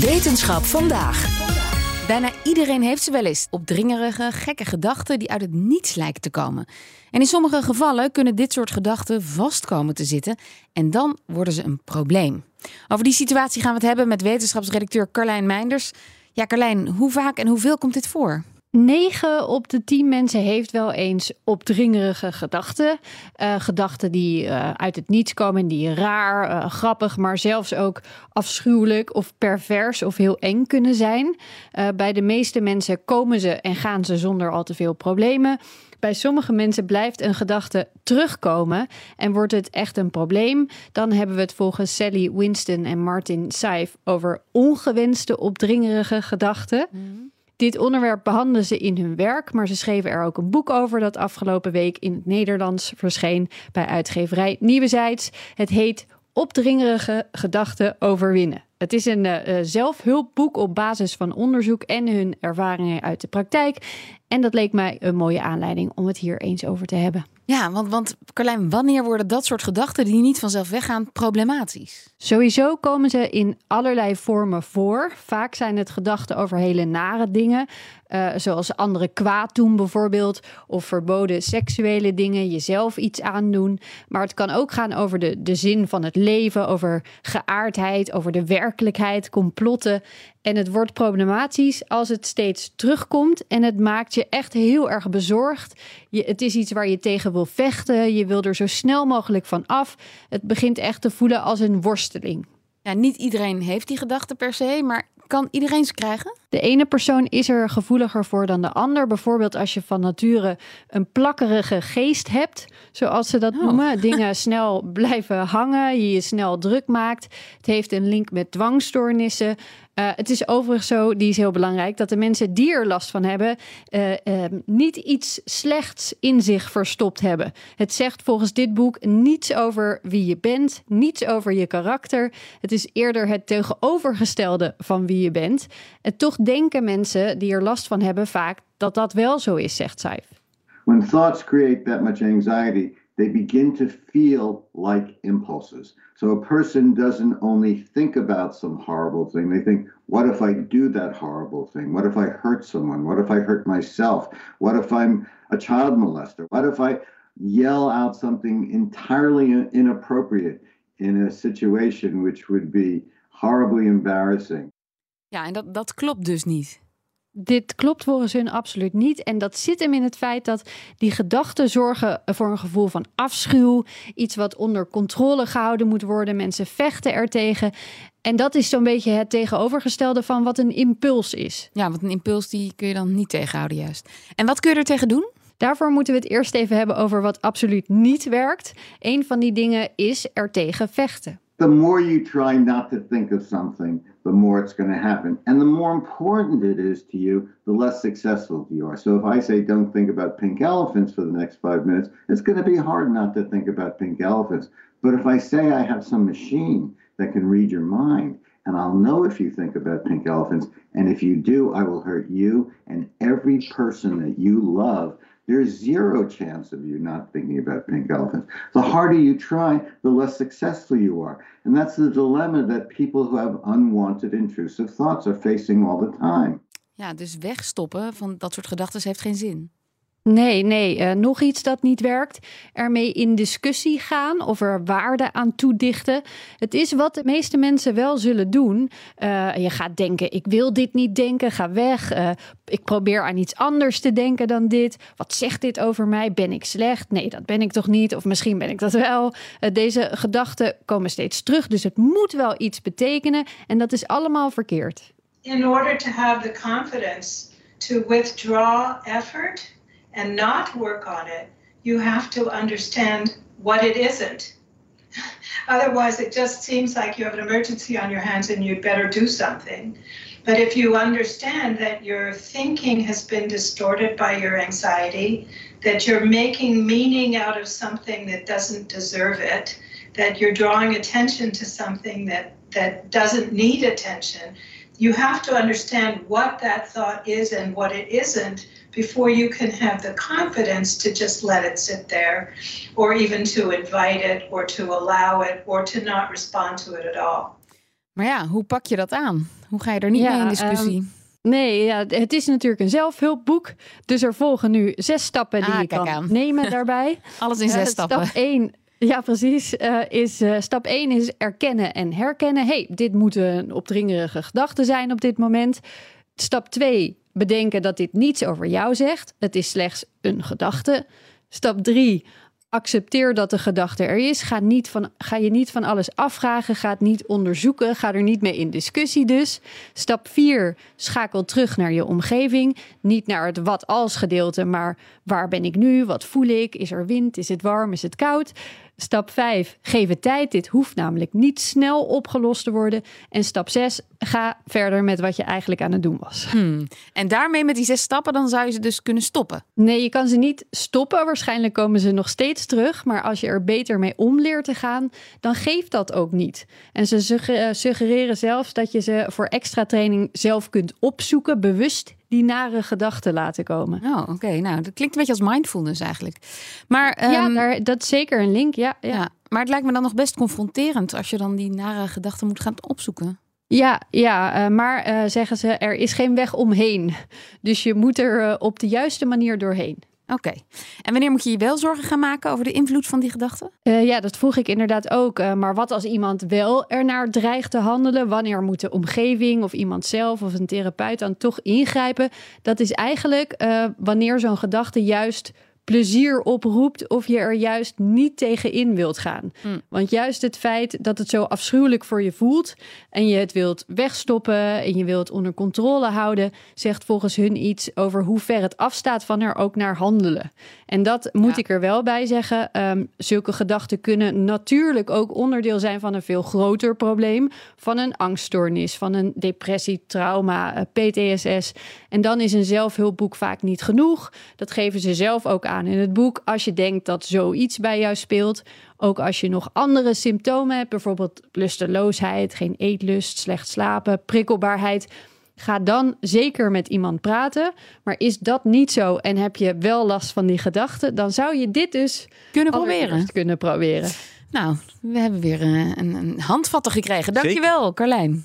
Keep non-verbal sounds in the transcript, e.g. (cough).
Wetenschap vandaag. Bijna iedereen heeft ze wel eens. Opdringerige, gekke gedachten die uit het niets lijken te komen. En in sommige gevallen kunnen dit soort gedachten vast komen te zitten. En dan worden ze een probleem. Over die situatie gaan we het hebben met wetenschapsredacteur Carlijn Meinders. Ja, Carlijn, hoe vaak en hoeveel komt dit voor? 9 op de 10 mensen heeft wel eens opdringerige gedachten. Uh, gedachten die uh, uit het niets komen, die raar, uh, grappig, maar zelfs ook afschuwelijk of pervers of heel eng kunnen zijn. bij de meeste mensen komen ze en gaan ze zonder al te veel problemen. Bij sommige mensen blijft een gedachte terugkomen en wordt het echt een probleem. Dan hebben we het volgens Sally Winston en Martin Seif over ongewenste opdringerige gedachten. Mm. Dit onderwerp behandelen ze in hun werk, maar ze schreven er ook een boek over dat afgelopen week in het Nederlands verscheen bij uitgeverij Nieuwezijds. Het heet Opdringerige gedachten overwinnen. Het is een uh, zelfhulpboek op basis van onderzoek en hun ervaringen uit de praktijk. En dat leek mij een mooie aanleiding om het hier eens over te hebben. Ja, want, want Carlijn, wanneer worden dat soort gedachten die niet vanzelf weggaan problematisch? Sowieso komen ze in allerlei vormen voor. Vaak zijn het gedachten over hele nare dingen, uh, zoals anderen kwaad doen bijvoorbeeld, of verboden seksuele dingen, jezelf iets aandoen. Maar het kan ook gaan over de, de zin van het leven, over geaardheid, over de werkelijkheid, complotten. En het wordt problematisch als het steeds terugkomt en het maakt je echt heel erg bezorgd. Je, het is iets waar je tegen wil vechten, je wil er zo snel mogelijk van af. Het begint echt te voelen als een worsteling. Ja, niet iedereen heeft die gedachte per se, maar kan iedereen ze krijgen? De ene persoon is er gevoeliger voor dan de ander. Bijvoorbeeld als je van nature een plakkerige geest hebt, zoals ze dat oh. noemen. (laughs) Dingen snel blijven hangen, je je snel druk maakt. Het heeft een link met dwangstoornissen. Uh, het is overigens zo, die is heel belangrijk, dat de mensen die er last van hebben, uh, uh, niet iets slechts in zich verstopt hebben. Het zegt volgens dit boek niets over wie je bent, niets over je karakter. Het is eerder het tegenovergestelde van wie je bent. En toch denken mensen die er last van hebben vaak dat dat wel zo is, zegt. When thoughts create that much anxiety, they begin to feel like impulses. So a person doesn't only think about some horrible thing, they think, what if I do that horrible thing? What if I hurt someone? What if I hurt myself? What if I'm a child molester? What if I yell out something entirely inappropriate in a situation which would be horribly embarrassing? Ja, en dat, dat klopt dus niet. dit klopt volgens hun absoluut niet. En dat zit hem in het feit dat die gedachten zorgen voor een gevoel van afschuw. Iets wat onder controle gehouden moet worden. Mensen vechten ertegen. En dat is zo'n beetje het tegenovergestelde van wat een impuls is. Ja, want een impuls die kun je dan niet tegenhouden juist. En wat kun je er tegen doen? Daarvoor moeten we het eerst even hebben over wat absoluut niet werkt. Een van die dingen is er tegen vechten. The more you try not to think of something, the more it's going to happen. And the more important it is to you, the less successful you are. So if I say don't think about pink elephants for the next five minutes, it's going to be hard not to think about pink elephants. But if I say I have some machine that can read your mind, and I'll know if you think about pink elephants, and if you do, I will hurt you and every person that you love there's zero chance of you not thinking about pink elephants. The harder you try, the less successful you are. And that's the dilemma that people who have unwanted intrusive thoughts are facing all the time. Ja, dus wegstoppen van dat soort gedachten heeft geen zin. Nee, nee. Uh, nog iets dat niet werkt. Ermee in discussie gaan of er waarde aan toedichten. Het is wat de meeste mensen wel zullen doen. Uh, je gaat denken, ik wil dit niet denken, ga weg. Uh, ik probeer aan iets anders te denken dan dit. Wat zegt dit over mij? Ben ik slecht? Nee, dat ben ik toch niet? Of misschien ben ik dat wel. deze gedachten komen steeds terug, dus het moet wel iets betekenen. En dat is allemaal verkeerd. In order to have the confidence to withdraw effort and not work on it, you have to understand what it isn't. (laughs) Otherwise, it just seems like you have an emergency on your hands and you'd better do something. But if you understand that your thinking has been distorted by your anxiety, that you're making meaning out of something that doesn't deserve it, that you're drawing attention to something that, that doesn't need attention, you have to understand what that thought is and what it isn't before you can have the confidence to just let it sit there or even to invite it or to allow it or to not respond to it at all. Maar ja, hoe pak je dat aan? Hoe ga je er niet Ja, mee in discussie? ehm, Nee, ja, het is natuurlijk een zelfhulpboek. Dus er volgen nu zes stappen die Ah, je kan aan. (laughs) nemen daarbij. Alles in zes stappen. Stap 1, ja precies, eh, is, eh, stap 1 is erkennen en herkennen. hey, dit moet een opdringerige gedachte zijn op dit moment. Stap 2, bedenken dat dit niets over jou zegt. Het is slechts een gedachte. Stap 3, accepteer dat de gedachte er is. Ga, niet van, ga je niet van alles afvragen. Ga het niet onderzoeken. Ga er niet mee in discussie dus. Stap 4. Schakel terug naar je omgeving. Niet naar het wat als gedeelte, maar waar ben ik nu? Wat voel ik? Is er wind? Is het warm? Is het koud? Stap 5. Geef het tijd. Dit hoeft namelijk niet snel opgelost te worden. En stap 6. Ga verder met wat je eigenlijk aan het doen was. Hmm. En daarmee met die zes stappen, dan zou je ze dus kunnen stoppen. Nee, je kan ze niet stoppen. Waarschijnlijk komen ze nog steeds terug. Maar als je er beter mee om leert te gaan, dan geeft dat ook niet. En ze eh, suggereren zelfs dat je ze voor extra training zelf kunt opzoeken, bewust die nare gedachten laten komen. Oh, oké. Nou, dat klinkt een beetje als mindfulness eigenlijk. Maar, ja, ehm, daar, dat is zeker een link. Ja, ja. ja, maar het lijkt me dan nog best confronterend als je dan die nare gedachten moet gaan opzoeken. Ja, ja eh, maar eh, zeggen ze, er is geen weg omheen. Dus je moet er eh, op de juiste manier doorheen. Oké. En wanneer moet je je wel zorgen gaan maken over de invloed van die gedachten? Eh, ja, dat vroeg ik inderdaad ook. Eh, maar wat als iemand wel ernaar dreigt te handelen? Wanneer moet de omgeving of iemand zelf of een therapeut dan toch ingrijpen? Dat is eigenlijk eh, wanneer zo'n gedachte juist plezier oproept of je er juist niet tegen in wilt gaan. Hmm. Want juist het feit dat het zo afschuwelijk voor je voelt en je het wilt wegstoppen en je wilt onder controle houden, zegt volgens hun iets over hoe ver het afstaat van er ook naar handelen. En dat moet Ja. ik er wel bij zeggen. Ehm, zulke gedachten kunnen natuurlijk ook onderdeel zijn van een veel groter probleem, van een angststoornis, van een depressie, trauma, eh, PTSS. En dan is een zelfhulpboek vaak niet genoeg. Dat geven ze zelf ook aan in het boek. Als je denkt dat zoiets bij jou speelt, ook als je nog andere symptomen hebt, bijvoorbeeld lusteloosheid, geen eetlust, slecht slapen, prikkelbaarheid. Ga dan zeker met iemand praten. Maar is dat niet zo en heb je wel last van die gedachten, dan zou je dit dus Kunnen proberen. kunnen proberen. Nou, we hebben weer eh, een, een handvatten gekregen. Dankjewel, Carlijn.